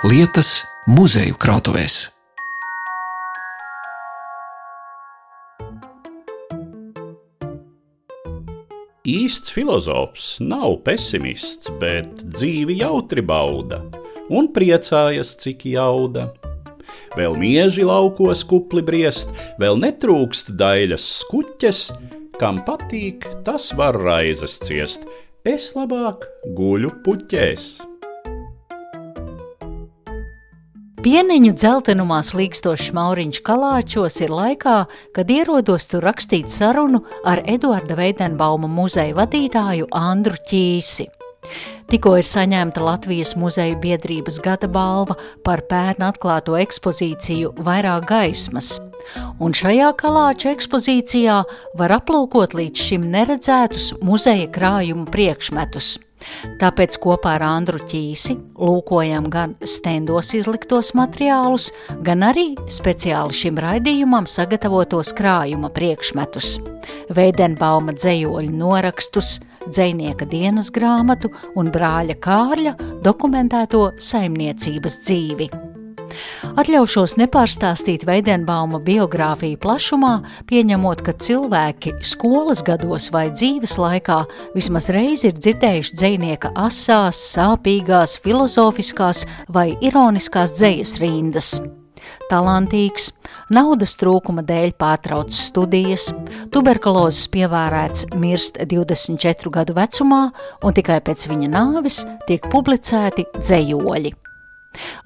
lietas muzeju krātuvēs. Īsts filozofs nav pesimists, bet dzīvi jautri bauda un priecājas, cik jauda. Vēl mieži laukos kupli briest, vēl netrūkst daļas skuķes, kam patīk, tas var raizes ciest. Es labāk guļu puķēs. Pieniņu dzeltenumā slīkstošs Mauriņš Kalāčos ir laikā, kad ierodos tur rakstīt sarunu ar Eduarda Veidenbauma muzeja vadītāju Andru Ķīsi. Tikko ir saņemta Latvijas muzeja biedrības gada balva par pērn atklāto ekspozīciju Vairāk gaismas, un šajā kalāča ekspozīcijā var aplūkot līdz šim neredzētus muzeja krājumu priekšmetus – Tāpēc kopā ar Andru Ķīsi lūkojam gan stendos izliktos materiālus, gan arī speciāli šim raidījumam sagatavotos krājuma priekšmetus. Veidenbauma dzējoļu norakstus, dzēnieka dienas grāmatu un brāļa Kārļa dokumentēto saimniecības dzīvi. Atļaušos nepārstāstīt Veidenbauma biogrāfiju plašumā, pieņemot, ka cilvēki skolas gados vai dzīves laikā vismaz reizi ir dzirdējuši dzinieka asās, sāpīgās, filozofiskās vai ironiskās dzējas rindas talantīgs, naudas trūkuma dēļ pārtraucis studijas, tuberkulozes pievērēts mirst 24 gadu vecumā, un tikai pēc viņa nāves tiek publicēti dzējoļi.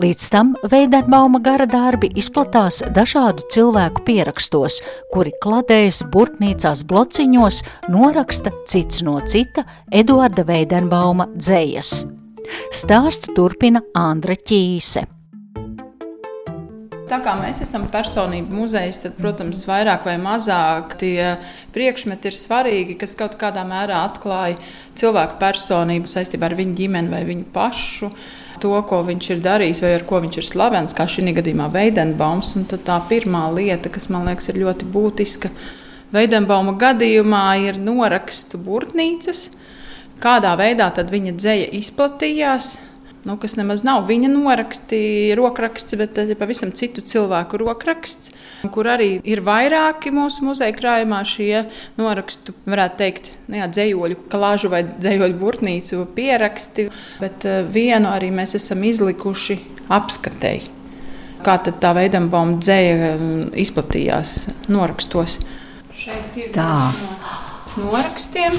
Līdz tam Veidenbauma gara darbi izplatās dažādu cilvēku pierakstos, kuri kladējas burtnīcās blociņos noraksta cits no cita Eduarda Veidenbauma dzējas. Stāstu turpina Andra Ķīse. Tā kā mēs esam personību muzejs, tad, protams, vairāk vai mazāk tie priekšmeti ir svarīgi, kas kaut kādā mērā atklāja cilvēku personību saistībā ar viņu ģimeni vai viņu pašu to, ko viņš ir darījis, vai ar ko viņš ir slavens, kā šī gadījumā Veidenbaums. Un tā pirmā lieta, kas man liekas ir ļoti būtiska, Veidenbauma gadījumā ir norakstu burtnīcas, kādā veidā viņa dzēja izplatījās nu, kas nemaz nav viņa noraksti, rokraksts, bet tas ir pavisam citu cilvēku rokraksts, kur arī ir vairāki mūsu muzeja krājumā šie norakstu, varētu teikt, nu, jā, dzējoļu klāžu vai dzējoļu burtnīcu pieraksti, bet uh, vienu arī mēs esam izlikuši apskatēji. Kā tad tā veidamboma dzēja um, izplatījās norakstos? Šeit ir tā. no norakstiem,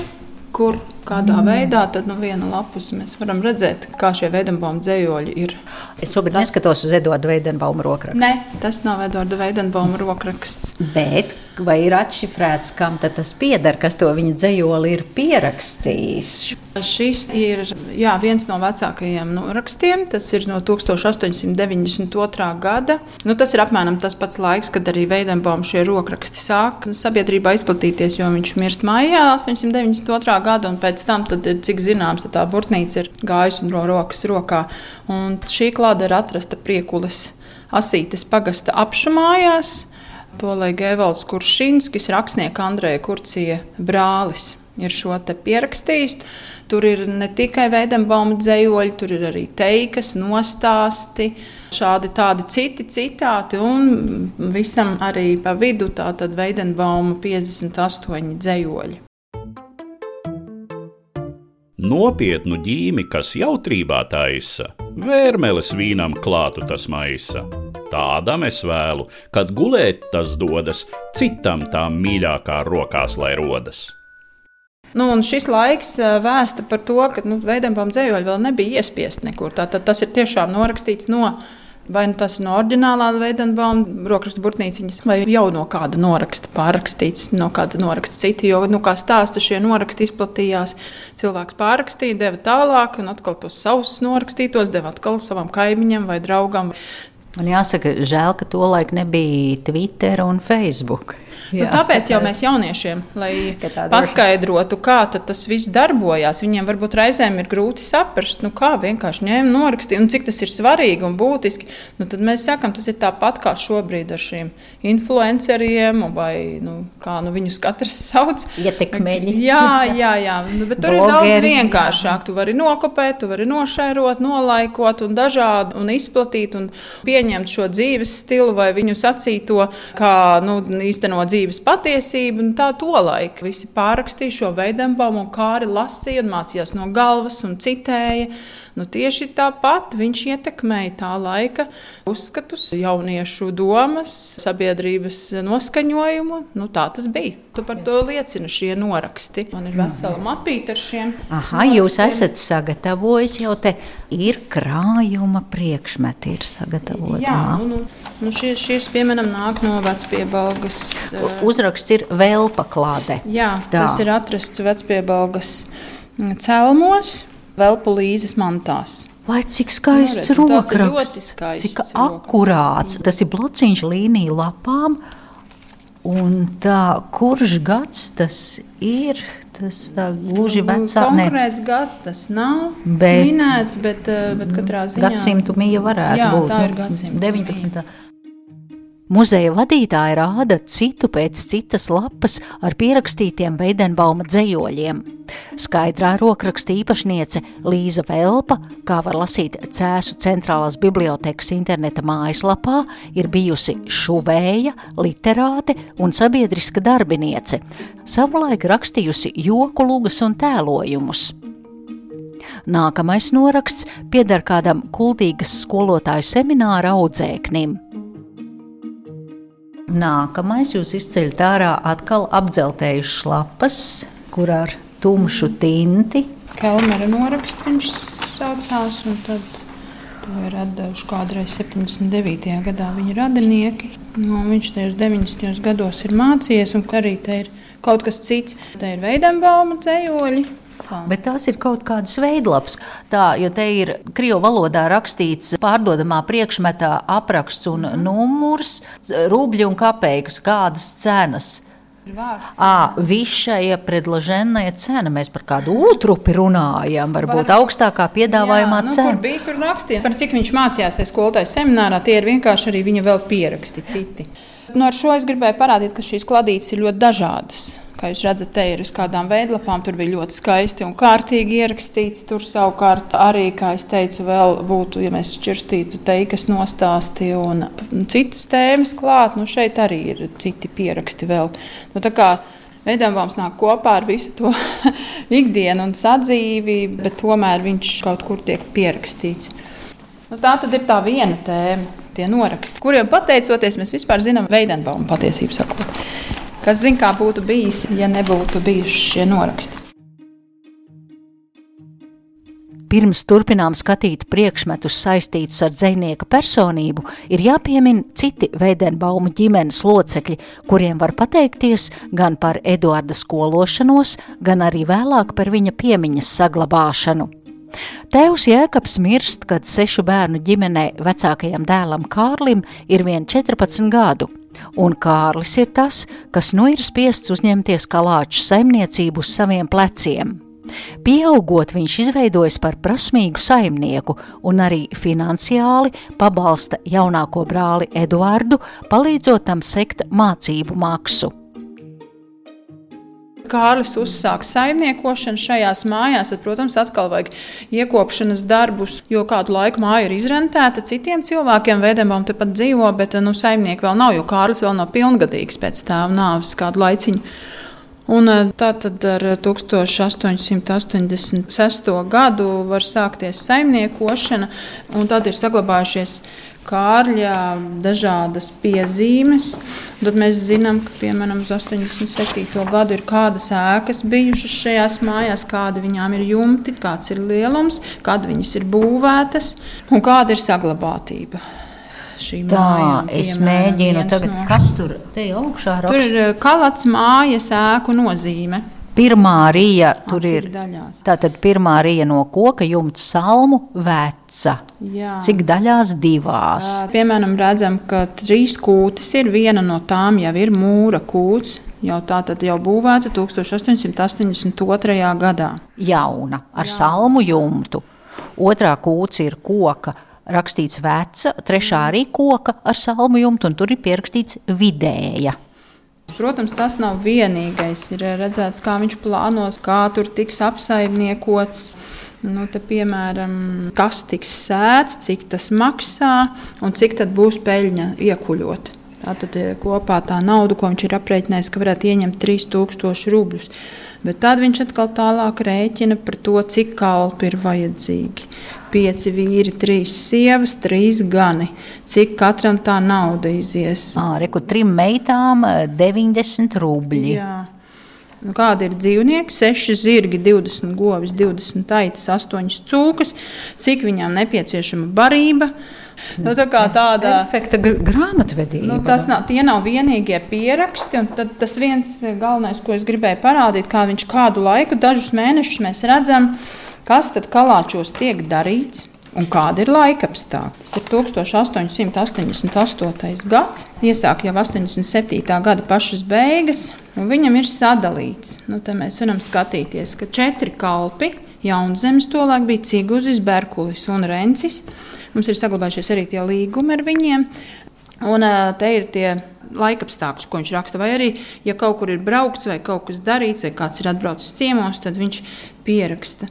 kur kādā mm. veidā, tad no nu, viena lapus mēs varam redzēt, kā šie Veidenbauma dzējoļi ir. Es šobrīd tas... neskatos uz Eduarda Veidenbauma rokrakstu. Nē, tas nav Eduarda Veidenbauma rokraksts. Bet vai ir atšifrēts, kam tas pieder, kas to viņa dzējoli ir pierakstījis? Šis ir jā, viens no vecākajiem norakstiem. Tas ir no 1892. gada. Nu, tas ir apmēram tas pats laiks, kad arī Veidenbaums šie rokraksti sāk sabiedrībā izplatīties, jo viņš mirst maijā 892. gada, un pēc tam, tad, cik zināms, tā burtnīca ir gājusi no rokas rokā. Un šī klāda ir atrasta priekulis Asītes pagasta apšumājās. To lai Gēvalds Kuršinskis, rakstnieka Andreja Kurcija brālis, ir šo pierakstījis. Tur ir ne tikai veidambauma dzējoļi, tur ir arī teikas, nostāsti, šādi tādi citi citāti, un visam arī pa vidu tātad veidenbauma 58 dzējoļi. Nopietnu ģīmi, kas jautrībā taisa, vērmeles vīnam klātu tas maisa Tādam es vēlu, kad gulēt tas dodas, citam tā mīļākā rokās lai rodas. Nu, šis laiks vēsta par to, ka nu, veidojuma dzējoļi vēl nebija iespiest nekur. Tātad tas ir tiešām norakstīts no Vai nu tas ir no oriģinālā Veidenbauma rokrakstu burtnīciņas, vai jau no kāda noraksta pārrakstīts, no kāda noraksta cita. Jo, nu, kā stāsta, šie noraksti izplatījās. Cilvēks pārrakstīja, deva tālāk, un atkal tos savus norakstītos deva atkal savam kaimiņam vai draugam. Man jāsaka, žēl, ka tolaik nebija Twitter un Facebook. Nu, tāpēc jau mēs jauniešiem, lai paskaidrotu, kā tas viss darbojās, viņiem varbūt reizēm ir grūti saprast, nu, kā vienkārši ņēma norakstīt, un cik tas ir svarīgi un būtiski. Nu, tad mēs sakām, tas ir tāpat kā šobrīd ar šiem influenceriem, vai nu, kā nu, viņus katrs sauc. Ietekmeļi. Jā, jā, jā. Nu, bet tur Blogeri. ir daudz vienkāršāk. Tu vari nokopēt, tu vari nošērot, nolaikot un dažādi un izplatīt un pieņemt šo dzīves stilu vai viņu sacīto, kā nu, īstenot dzīves patiesību. Tā tolaik visi pārakstīja šo veidambaumu, un kā arī lasīja un mācījās no galvas un citēja. Nu, tieši tāpat viņš ietekmēja tā laika uzskatus, jauniešu domas, sabiedrības noskaņojumu. Nu, tā tas bija. Tu par to liecina šie noraksti. Man ir vesela mapīte ar šiem. Aha, norakstiem. jūs esat sagatavojis jau te ir krājuma priekšmeti, ir sagatavoti. Jā, nu, nu, nu šie, šis, piemēram, nāk no vecpiebalgas. Uzraksts ir vēl paklāde. Jā, tā. tas ir atrasts vecpiebalgas celmos. Velpulīzes mantās. Vai cik skaists nu, rokraksts, cik akurāts. Tas ir blociņš līnija lapām. Un tā, kurš gads tas ir? Tas tā gluži nu, vecā. Konkrēts ne. gads tas nav bet, minēts, bet, eh, bet katrā ziņā. Gadsimtu mija varētu jā, būt. Tā ir gadsimta. 19. Mija. Muzeja vadītāja rāda citu pēc citas lapas ar pierakstītiem Veidenbauma dzējoļiem. Skaidrā rokraksta īpašniece Līza Velpa, kā var lasīt Cēsu centrālās bibliotekas interneta mājaslapā, ir bijusi šuvēja, literāte un sabiedriska darbiniece, savulaik rakstījusi joku lugas un tēlojumus. Nākamais noraksts pieder kādam kultīgas skolotāju semināra audzēknim. Nākamais jūs izceļat ārā atkal apdzeltējušas lapas, kur ar tumšu tinti. Kelmera noraksts viņš saucās, un tad to ir atdevuši kādreiz 79. gadā viņa radinieki. No, nu, viņš tajos 90. gados ir mācījies, un arī te ir kaut kas cits. Te ir Veidenbauma dzējoļi, Bet tās ir kaut kādas veidlapas. Tā, jo te ir krievu valodā rakstīts pārdodamā priekšmetā apraksts un mm. numurs, rubļi un kapeikas, kādas cenas. À, višaja predlaženaja cena. Mēs par kādu utrupi runājam, varbūt Var... augstākā piedāvājumā jā, nu, cena. Tur bija tur rakstīts, par cik viņš mācījās tajā skolotājas seminārā, tie ir vienkārši arī viņa vēl pieraksti citi. Nu, ar šo es gribēju parādīt, ka šīs kladītes ir ļoti dažādas. Kā jūs redzat, te ir uz kādām veidlapām, tur bija ļoti skaisti un kārtīgi ierakstīts. Tur savukārt arī, kā es teicu, vēl būtu, ja mēs šķirstītu teikas nostāsti un citas tēmas klāt, nu šeit arī ir citi pieraksti vēl. Nu, Veidambāms nāk kopā ar visu to ikdienu un sadzīvi, bet tomēr viņš kaut kur tiek pierakstīts. Nu, tā tad ir tā viena tēma, tie noraksti, kuriem pateicoties mēs vispār zinām Veidambāmu patiesību sakot. Kas zina, kā būtu bijis, ja nebūtu bijuši šie noraksti. Pirms turpinām skatīt priekšmetus saistītus ar dzinieka personību, ir jāpiemina citi Veidenbauma ģimenes locekļi, kuriem var pateikties gan par Eduarda skološanos, gan arī vēlāk par viņa piemiņas saglabāšanu. Tēvs Jēkabs mirst, kad sešu bērnu ģimenē vecākajam dēlam Kārlim ir vien 14 gadu un Kārlis ir tas, kas nu ir spiests uzņemties kalāču saimniecību uz saviem pleciem. Pieaugot, viņš izveidojas par prasmīgu saimnieku un arī finansiāli pabalsta jaunāko brāli Eduardu, palīdzot tam sekt mācību maksu. Kārlis uzsāka saimniekošanu šajās mājās, tad, protams, atkal vajag iekopšanas darbus, jo kādu laiku māja ir izrentēta citiem cilvēkiem. Veidemam tepat dzīvo, bet nu, saimnieki vēl nav, jo Kārlis vēl nav pilngadīgs pēc tēva nāves kādu laiciņu. Un eh, tā tad ar 1886. gadu var sākties saimniekošana, un tad ir saglabājušies Kārļa dažādas piezīmes. Tad mēs zinām, ka piemēram uz 87. gadu ir kādas ēkas bijušas šajās mājās, kāda viņām ir jumti, kāds ir lielums, kāda viņas ir būvētas un kāda ir saglabātība. Tā mājām, es mēģinu tagad, no... kas tur te augšā raksta. Tur ir kalats mājas ēku nozīme. Pirmā rīja tur ir. daļās? Tātad pirmā rīja no koka jumta salmu veca. Jā. Cik daļās divās? Piemēram, redzam, ka trīs kūtis ir. Viena no tām jau ir mūra kūts. Jau tā tad jau būvēta 1882. gadā. Jauna ar salmu jumtu. Otrā kūts ir koka. Rakstīts veca, trešā arī koka ar salmu jumtu, un tur ir pierakstīts vidēja. Protams, tas nav vienīgais. Ir redzēts, kā viņš plānos, kā tur tiks apsaimniekots. Nu, te, piemēram, kas tiks sēts, cik tas maksā un cik būs peļņa iekuļot. Tātad eh, kopā tā nauda, ko viņš ir aprēķinājis, ka varētu ieņemt 3000 rubļus. Bet tad viņš atkal tālāk rēķina par to, cik kalpi ir vajadzīgi. Pieci vīri, trīs sievas, trīs gani. Cik katram tā nauda izies? Reku trim meitām eh, 90 rubļi. Jā. Nu, kādi ir dzīvnieki? 6 zirgi, 20 govis, 20 aitas, 8 cūkas. Cik viņām nepieciešama barība? Nu, tā kā tāda Perfekta gr grāmatvedība. Nu, tas nav, tie nav vienīgie pieraksti. tad Tas viens galvenais, ko es gribēju parādīt, kā viņš kādu laiku, dažus mēnešus mēs redzam, kas tad kalāčos tiek darīts. Un kāda ir laika apstākļi? Tas ir 1888. gads, iesāk jau 87. gada pašas beigas, un viņam ir sadalīts. Nu, mēs varam skatīties, ka četri kalpi, jaunzemes tolaik bija Ciguzis, Berkulis un Rencis. Mums ir saglabājušies arī tie līgumi ar viņiem. Un te ir tie laikapstākļi, ko viņš raksta. Vai arī, ja kaut kur ir braukts, vai kaut kas darīts, vai kāds ir atbraucis ciemos, tad viņš pieraksta.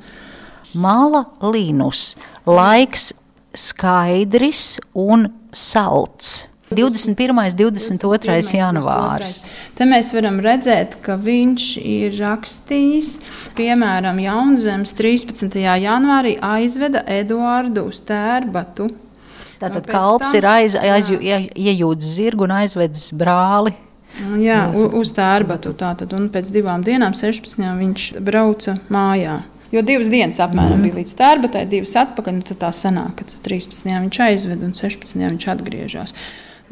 Māla līnus, laiks skaidrs un salds. 21. un 22. janvāris. Te mēs varam redzēt, ka viņš ir rakstījis, piemēram, Jaunzemes 13. janvārī aizveda Eduardu uz tērbatu. Tātad kalps tam- ir aiz, jā. aiz, iejūts zirgu un aizvedis brāli. Jā, uz tērbatu. Tātad, un pēc divām dienām, 16. viņš brauca mājā. Jo divas dienas apmēram bija līdz tērbatai, divas atpakaļ. Nu, tad tā sanāk, ka 13. viņš aizved un 16. viņš atgriežas.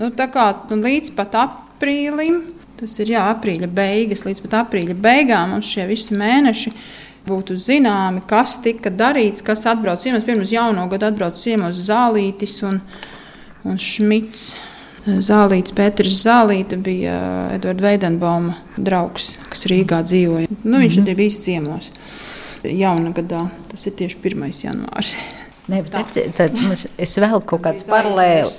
Nu, tā kā nu, līdz pat aprīlim, tas ir jā, aprīļa beigas, līdz pat aprīļa beigām mums šie visi mēneši būtu zināmi, kas tika darīts, kas atbrauc ciemos. Pirms jauno gadu atbrauc ciemos Zālītis un, un Šmits. Zālīts, Pēters Zālīte bija Edvards Veidenbauma draugs, kas Rīgā dzīvoja. Nu, viņš mm -hmm. bija ciemos. Jauna gadā, tas ir tieši 1. janvārs. Ne, bet redzi, tad mums- es vēl kaut kāds paralēls,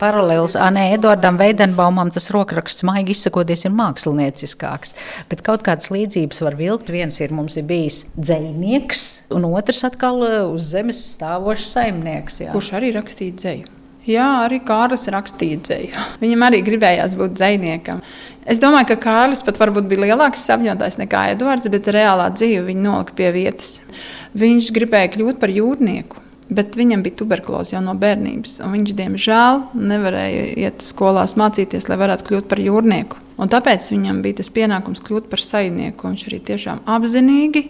paralēls, ah, nē, Edvardam Veidenbaumam tas rokraksts, maigi izsakoties, ir mākslinieckāks. Bet kaut kādas līdzības var vilkt. Viens ir mums ir bijis dzējnieks, un otrs atkal eh, uz zemes stāvošs saimnieks. Jā. Kurš arī rakstīja dzēju? Jā, arī Kārlis rakstīja dzēju. Viņam arī gribējās būt dzējniekam. Es domāju, ka Kārlis pat varbūt bija lielāks sapņotājs nekā Edvards, bet reālā dzīve viņu nolika pie vietas. Viņš gribēja kļūt par jūrnieku. Bet viņam bija tuberkuloze jau no bērnības, un viņš, diemžēl, nevarēja iet skolās mācīties, lai varētu kļūt par jūrnieku. Un tāpēc viņam bija tas pienākums kļūt par saimnieku. Viņš arī tiešām apzinīgi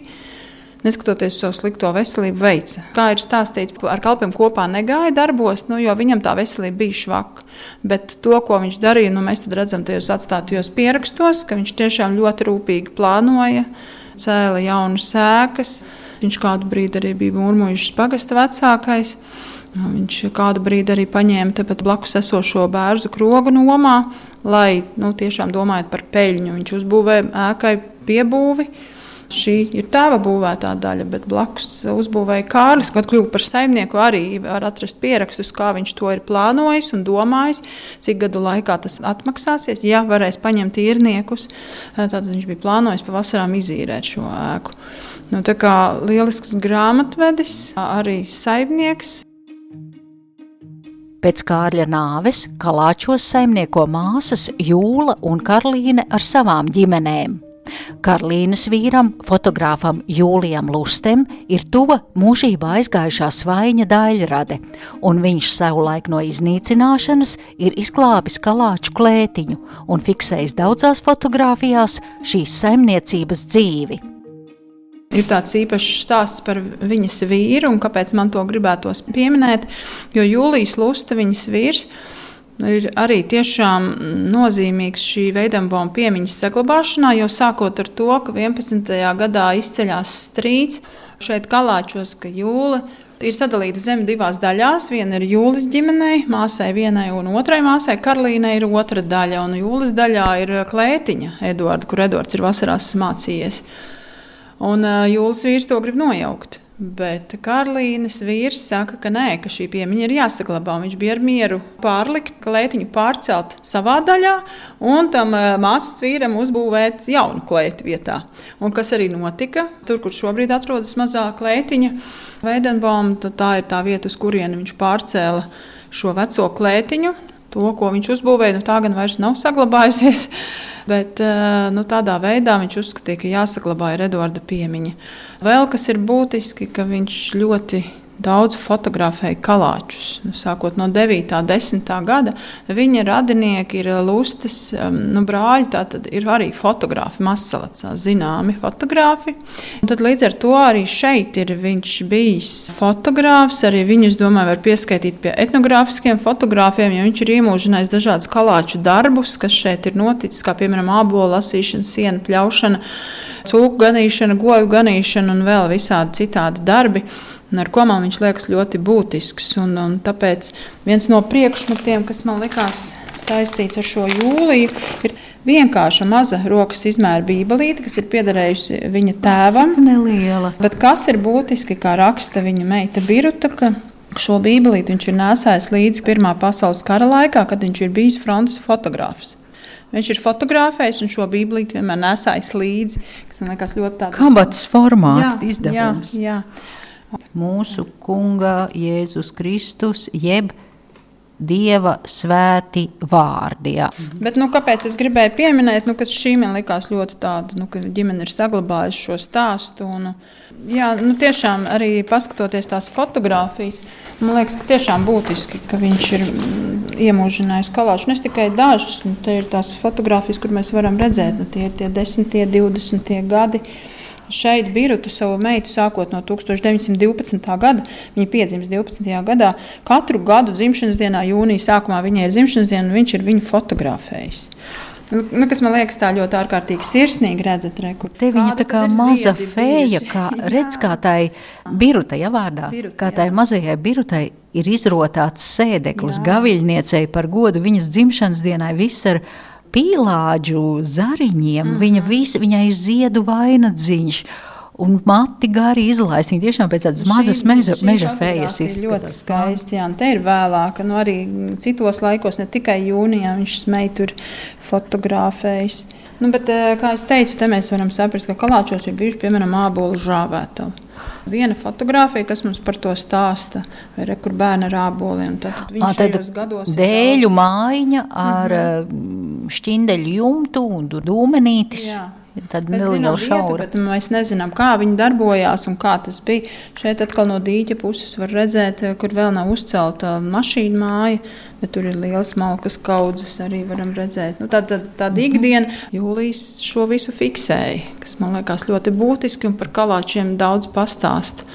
neskatoties uz savu slikto veselību, veica. Kā ir stāstīts, ar kalpiem kopā negāja darbos, nu, jo viņam tā veselība bija švaka. Bet to, ko viņš darīja, nu, mēs redzam tajos atstātajos pierakstos, ka viņš tiešām ļoti rūpīgi plānoja, cēla jaunas sēkas. Viņš kādu brīdi arī bija mūrmuļs pagasta vecākais. Viņš kādu brīdi arī paņēma tepat blakus esošo bērnu krogu nomā, lai nu, tiešām domājot par peļņu. Viņš uzbūvēja ēkai piebūvi. Šī ir tēva būvētā daļa, bet blakus uzbūvēja Kārlis. Kad kļuva par saimnieku, arī var atrast pierakstus, kā viņš to ir plānojis un domājis, cik gadu laikā tas atmaksāsies. Ja varēs paņemt īrniekus, tad viņš bija plānojis pavasarām izīrēt šo ēku. Nu, tā kā lielisks grāmatvedis, arī saimnieks. Pēc Kārļa nāves Kalāčos saimnieko māsas Jūla un Karlīne ar savām ģimenēm. Karlīnas vīram, fotogrāfam Jūlijam Lustem, ir tuva mūžībā aizgājušā svaiņa daļrade, un viņš savulaik no iznīcināšanas ir izglābis kalāču klētiņu un fiksējis daudzās fotografijās šīs saimniecības dzīvi. Ir tāds īpašs stāsts par viņas vīru, un kāpēc man to gribētos pieminēt. Jo Jūlijas Lusta, viņas vīrs, ir arī tiešām nozīmīgs šī veidambona piemiņas saglabāšanā, jo sākot ar to, ka 11. gadā izceļās strīds šeit Kalāčos, ka jūla ir sadalīta zeme divās daļās. Viena ir jūlas ģimenei, māsai vienai un otrai māsai. Karolīnai ir otra daļa, un jūlas daļā ir klētiņa Edvards, kur Edvards ir vasarās mācījies. Un jūlas vīrs to grib nojaukt. Bet Karlīnas vīrs saka, ka nē, ka šī piemiņa ir jāsaglabā. Viņš bija ar mieru pārlikt, klētiņu pārcelt savā daļā, un tam māsas vīram uzbūvēt jaunu klēti vietā. Un kas arī notika, tur, kur šobrīd atrodas mazā klētiņa, Veidenbaum, tā ir tā vieta, uz kurieni viņš pārcēla šo veco klētiņu. To, ko viņš uzbūvēja, nu, tā gan vairs nav saglabājusies. Bet nu, tādā veidā viņš uzskatīja, ka jāsaglabā Eduarda piemiņa. Vēl kas ir būtiski, ka viņš ļoti daudz fotografēja kalāčus. Nu, sākot no 9. un 10. gada, viņa radinieki ir Lustes nu, brāļi. Tad ir arī fotografi, Masalacā, zināmi fotografi. Un tad līdz ar to arī šeit ir viņš bijis fotogrāfs. Arī viņu, es domāju, var pieskaitīt pie etnogrāfiskiem fotogrāfiem, jo viņš ir iemūžinājis dažādus kalāču darbus, kas šeit ir noticis, kā piemēram ābolu lasīšana, sienu pļaušana, cūku ganīšana, goju ganīšana un vēl visādi citādi darbi un ar ko man viņš liekas ļoti būtisks. Un, un tāpēc viens no priekšmetiem, kas man likās saistīts ar šo jūliju, ir vienkārša maza rokas izmēra bībelīte, kas ir piederējusi viņa tēvam. Neliela. Bet kas ir būtiski, kā raksta viņa meita Biruta, šo bībelīti viņš ir nesājis līdzi Pirmā pasaules kara laikā, kad viņš ir bijis frontes fotogrāfs. Viņš ir fotografējis un šo bībelīti vienmēr nesājis līdzi. Tas man liekas ļoti tāds - kabatas formāts izdevums. Jā, jā mūsu Kunga Jēzus Kristus, jeb Dieva svēti vārdi. Jā. Bet, nu, kāpēc es gribēju pieminēt, nu, ka šī man likās ļoti tāda, nu, ka ģimene ir saglabājusi šo stāstu. Un, jā, nu, tiešām arī paskatoties tās fotogrāfijas, man liekas, ka tiešām būtiski, ka viņš ir mm, iemūžinājis kalāču. Ne tikai dažas, nu, te ir tās fotogrāfijas, kur mēs varam redzēt, nu, tie ir tie desmitie, divdesmitie gadi šeit Birutu savu meitu sākot no 1912. gada. Viņa piedzimst 12. gadā. Katru gadu dzimšanas dienā, jūnija sākumā viņai ir dzimšanas diena, un viņš ir viņu fotografējis. Nu, nu, kas man liekas, tā ļoti ārkārtīgi sirsnīgi redzat, re, kur te viņa tā kā maza fēja, kā redz, kā tai birutai, ja vārdā, Biruta, kā tai mazajai birutai ir izrotāts sēdeklis gaviļniecei par godu viņas dzimšanas dienai, viss ar pīlāģu zariņiem. Mm -hmm. Viņa visa, viņai ir ziedu vainagdziņš. Un mati gari izlaist. Viņa tiešām pēc tādas mazas meža, meža fējas izskatās. Ļoti skaisti, jā, un te ir vēlāk, nu arī citos laikos, ne tikai jūnijā, viņš smēja tur fotografējis. Nu, bet, eh, kā es teicu, te mēs varam saprast, ka kalāčos ir bijuši, piemēram, ābolu žāvētavi. Viena fotografija, kas mums par to stāsta, ir kur bērni ar āboliem. Tad viņš šajos gados dēļu mājiņa ar mm -hmm. šķindeļu jumtu un dūmenītis. Jā. Tad mēs zinām, vietu, bet mēs nezinām, kā viņi darbojās un kā tas bija. Šeit atkal no dīķa puses var redzēt, kur vēl nav uzcelta mašīna māja bet tur ir liels malkas kaudzes, arī varam redzēt. Nu, tā, tā, tāda mhm. ikdiena, jūlijas šo visu fiksēja, kas man liekas ļoti būtiski un par kalāčiem daudz pastāst,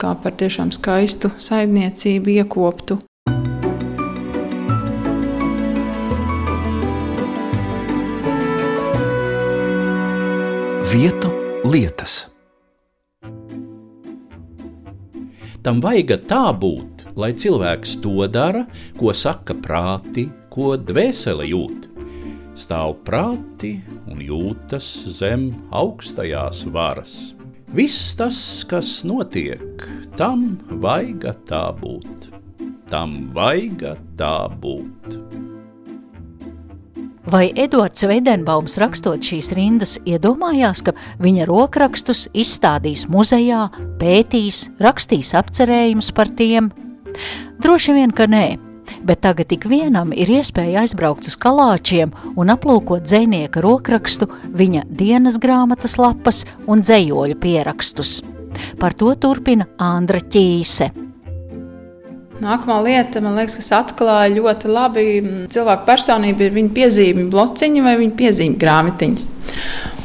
kā par tiešām skaistu saimniecību iekoptu. Vietu lietas. Tam vajag tā būt, lai cilvēks to dara, ko saka prāti, ko dvēsele jūt. Stāv prāti un jūtas zem augstajās varas. Viss tas, kas notiek, tam vajag tā būt. Tam vajag tā būt. Vai Edvards Veidenbaums rakstot šīs rindas iedomājās, ka viņa rokrakstus izstādīs muzejā, pētīs, rakstīs apcerējumus par tiem, Droši vien, ka nē, bet tagad tik vienam ir iespēja aizbraukt uz kalāčiem un aplūkot dzinieka rokrakstu, viņa dienas grāmatas lapas un dzējoļu pierakstus. Par to turpina Andra Ķīse. Nākamā lieta, man liekas, kas atklāja ļoti labi cilvēku personību, ir viņa piezīmju blociņi vai viņa piezīmju grāmatiņas.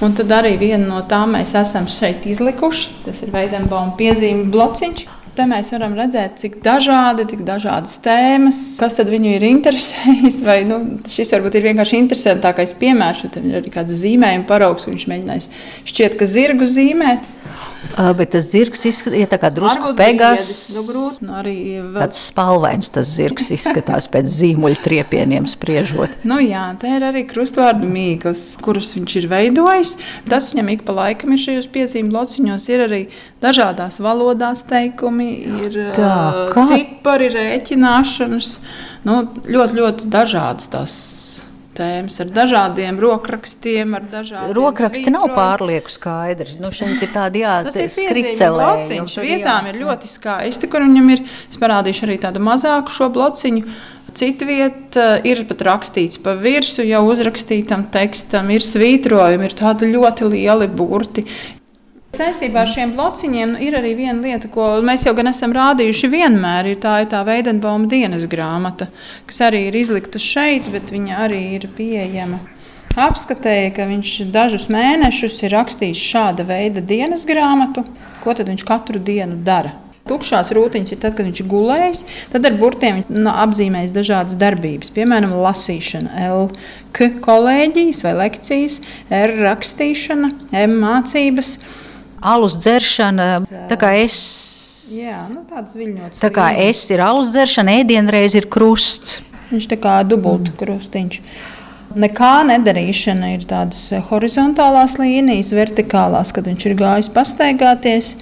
Un tad arī viena no tām mēs esam šeit izlikuši. Tas ir Veidenbauma piezīmju blociņš. Te mēs varam redzēt, cik dažādi, cik dažādas tēmas, kas viņu ir interesējis. Vai, nu, šis varbūt ir vienkārši interesantākais piemērs, un tad ir arī kāds zīmējuma paraugs, ko viņš mēģinājis šķiet, ka zirgu zīmēt. Uh, bet tas zirgs izskatās tā kā drusku pegas. Nu, grūti, nu, arī vēl... Tāds spalvains tas zirgs izskatās pēc zīmuļu triepieniem spriežot. Nu, jā, te ir arī krustvārdu mīklas, kurus viņš ir veidojis. Tas viņam ik pa laikam ir šajos piezīmju lociņos, ir arī dažādās valodās teikumi, ir Tā, kā? cipari, rēķināšanas, nu, ļoti, ļoti dažādas tās tēmas, ar dažādiem rokrakstiem, ar dažādiem Rokraksti nav svītrojumiem. pārlieku skaidri. Nu, šeit ir tādi jā, Tas te ir skricelējums. skricelējumi, tur Vietām jā. ir ļoti skaisti, kur viņam ir. Es parādīšu arī tādu mazāku šo blociņu. Cita vieta ir pat rakstīts pa virsmu, jau uzrakstītam tekstam, ir svītrojumi, ir tādi ļoti lieli burti. Saistībā ar šiem blociņiem nu, ir arī viena lieta, ko mēs jau gan esam rādījuši vienmēr. Ir tā ir tā Veidenbauma dienas grāmata, kas arī ir izlikta šeit, bet viņa arī ir pieejama. Apskatēja, ka viņš dažus mēnešus ir rakstījis šāda veida dienas grāmatu, ko viņš katru dienu dara. Tukšās rūtiņas ir tad, kad viņš gulējis, tad ar burtiem nu, apzīmējis dažādas darbības, piemēram, lasīšana, L, K kolēģijas vai lekcijas, R rakstīšana, M mācības. Alus dzeršana, tā kā es. Jā, nu. Tā kā es ir alus dzeršana, ēdienreiz ir krusts. Viņš tā kā dubultu krustiņš. Nekā nedarīšana ir tādas horizontālās līnijas, vertikālās, kad viņš ir gājis pastaigāties.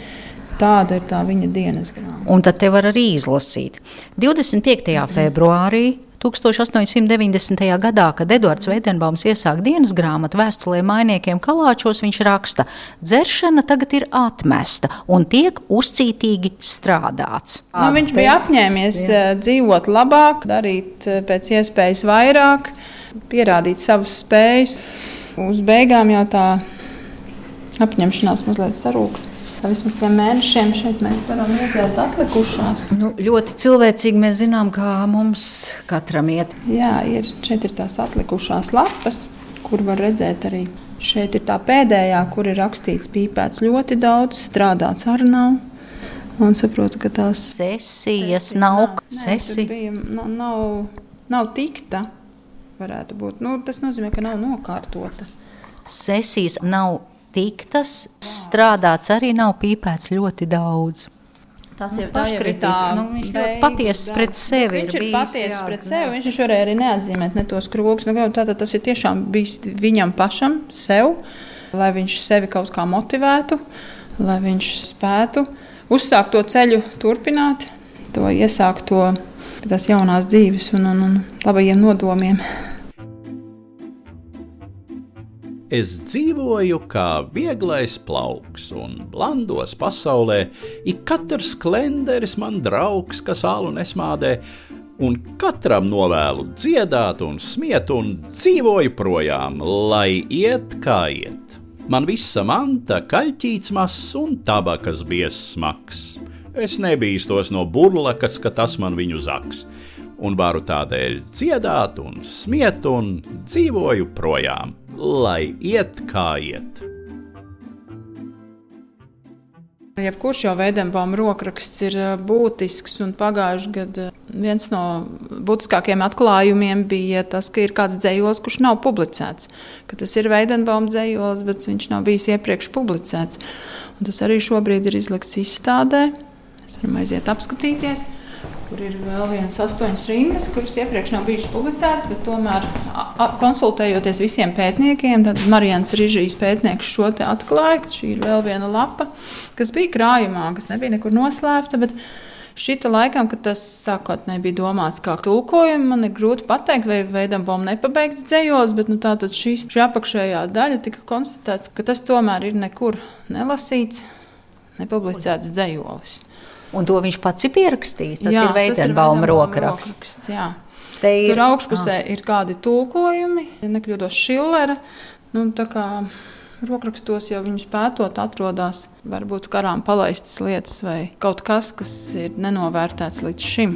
Tāda ir tā viņa dienas grāmata. Un tad te var arī izlasīt. 25. februārī 1890. gadā, kad Edvards Veidenbaums iesāk dienas grāmatu vēstulē mainiekiem Kalāčos, viņš raksta, dzeršana tagad ir atmesta un tiek uzcītīgi strādāts. Nu, viņš bija apņēmies Jā. dzīvot labāk, darīt eh, pēc iespējas vairāk, pierādīt savas spējas. Uz beigām jau tā apņemšanās mazliet sarūk. Vismaz tiem mēnešiem šeit mēs varam redzēt atlikušās. Nu, ļoti cilvēcīgi mēs zinām, kā mums katram iet. Jā, ir, šeit ir tās atlikušās lapas, kur var redzēt arī. Šeit ir tā pēdējā, kur ir rakstīts, pīpēts ļoti daudz, strādāts ar nav. Un saprotu, ka tās Sesijas nav. Nē, Sesi. bija, nav, nav, nav tikta. Varētu būt. Nu, tas nozīmē, ka nav nokārtota. Sesijas nav tiktas, strādāts arī nav pīpēts ļoti daudz. Tas Nu, jau ir tā paškritis. Nu, viņš ļoti beigu patiess darbs. pret sevi Viņš ir ir bijis, patiess jā, pret jā. sevi. Viņš varēja arī neatzīmēt ne tos krogus. Nu, tātad tas ir tiešām bijis viņam pašam, sev, lai viņš sevi kaut kā motivētu, lai viņš spētu uzsākt to ceļu, turpināt, to iesākt to pie tās jaunās dzīves un, un, un labajiem nodomiem. Es dzīvoju kā vieglais plauks, un blandos pasaulē ik katrs klenderis man draugs, kas ālu nesmādē, un katram novēlu dziedāt un smiet, un dzīvoju projām, lai iet kā iet. Man visa manta, kaļķīts mazs un tabakas biezs smags. Es nebīstos no burlakas, ka tas man viņu zaks, un varu tādēļ dziedāt un smiet, un dzīvoju projām, lai iet kā iet. Jebkurš jau Veidenbauma rokraksts ir ā, būtisks, un pagājušajā gadā viens no būtiskākajiem atklājumiem bija tas, ka ir kāds dzējols, kurš nav publicēts. Ka tas ir Veidenbauma dzējols, bet viņš nav bijis iepriekš publicēts. Un tas arī šobrīd ir izlikts izstādē. Mēs varam aiziet apskatīties. Kur ir vēl viens astoņas rindas, kuras iepriekš nav bijušas publicētas, bet tomēr konsultējoties visiem pētniekiem, tad Marijans Rīžīs pētnieks šo te atklāja, ka šī ir vēl viena lapa, kas bija krājumā, kas nebija nekur noslēpta. Šita laikam, kad tas sākotnēji bija domāts kā tulkojums, man ir grūti pateikt, vai veidam bombu nepabeigts dzējos, bet nu, tātad šīs, šī apakšējā daļa tika konstatēts, ka tas tomēr ir nekur nelasīts, nepublicēts dzējolis. Un to viņš pats ir pierakstījis. Tas jā, ir Veidenbauma rokraksts. rokraksts. jā. Te ir- Tur augšpusē ir kādi tulkojumi, ja nekļūdos Šillera. Nu, rokrakstos jau viņus pētot, atrodas varbūt karām palaistas lietas vai kaut kas, kas ir nenovērtēts līdz šim.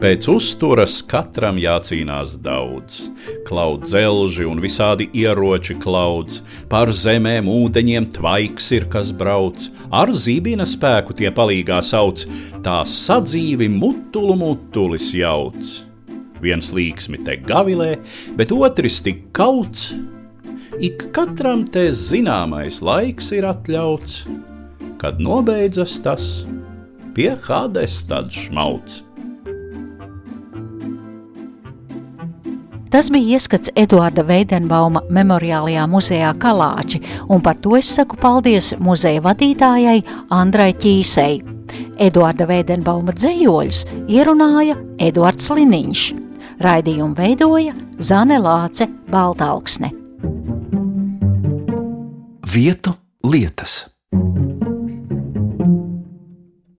Pēc uzturas katram jācīnās daudz. Klaud dzelži un visādi ieroči klauds, pār zemēm, ūdeņiem tvaiks ir kas brauc, ar zībina spēku tie palīgā sauc, tā sadzīvi mutulu mutulis jauc. Viens līksmi te gavilē, bet otrs tik kauts. Ik katram te zināmais laiks ir atļauts, kad nobeidzas tas, pie Hades tad šmauts. Tas bija ieskats Eduarda Veidenbauma memoriālajā muzejā Kalāči, un par to es saku paldies muzeja vadītājai Andrai Ķīsei. Eduarda Veidenbauma dzējoļus ierunāja Eduards Liniņš. Raidījumu veidoja Zane Lāce Baltalksne. Vietu lietas.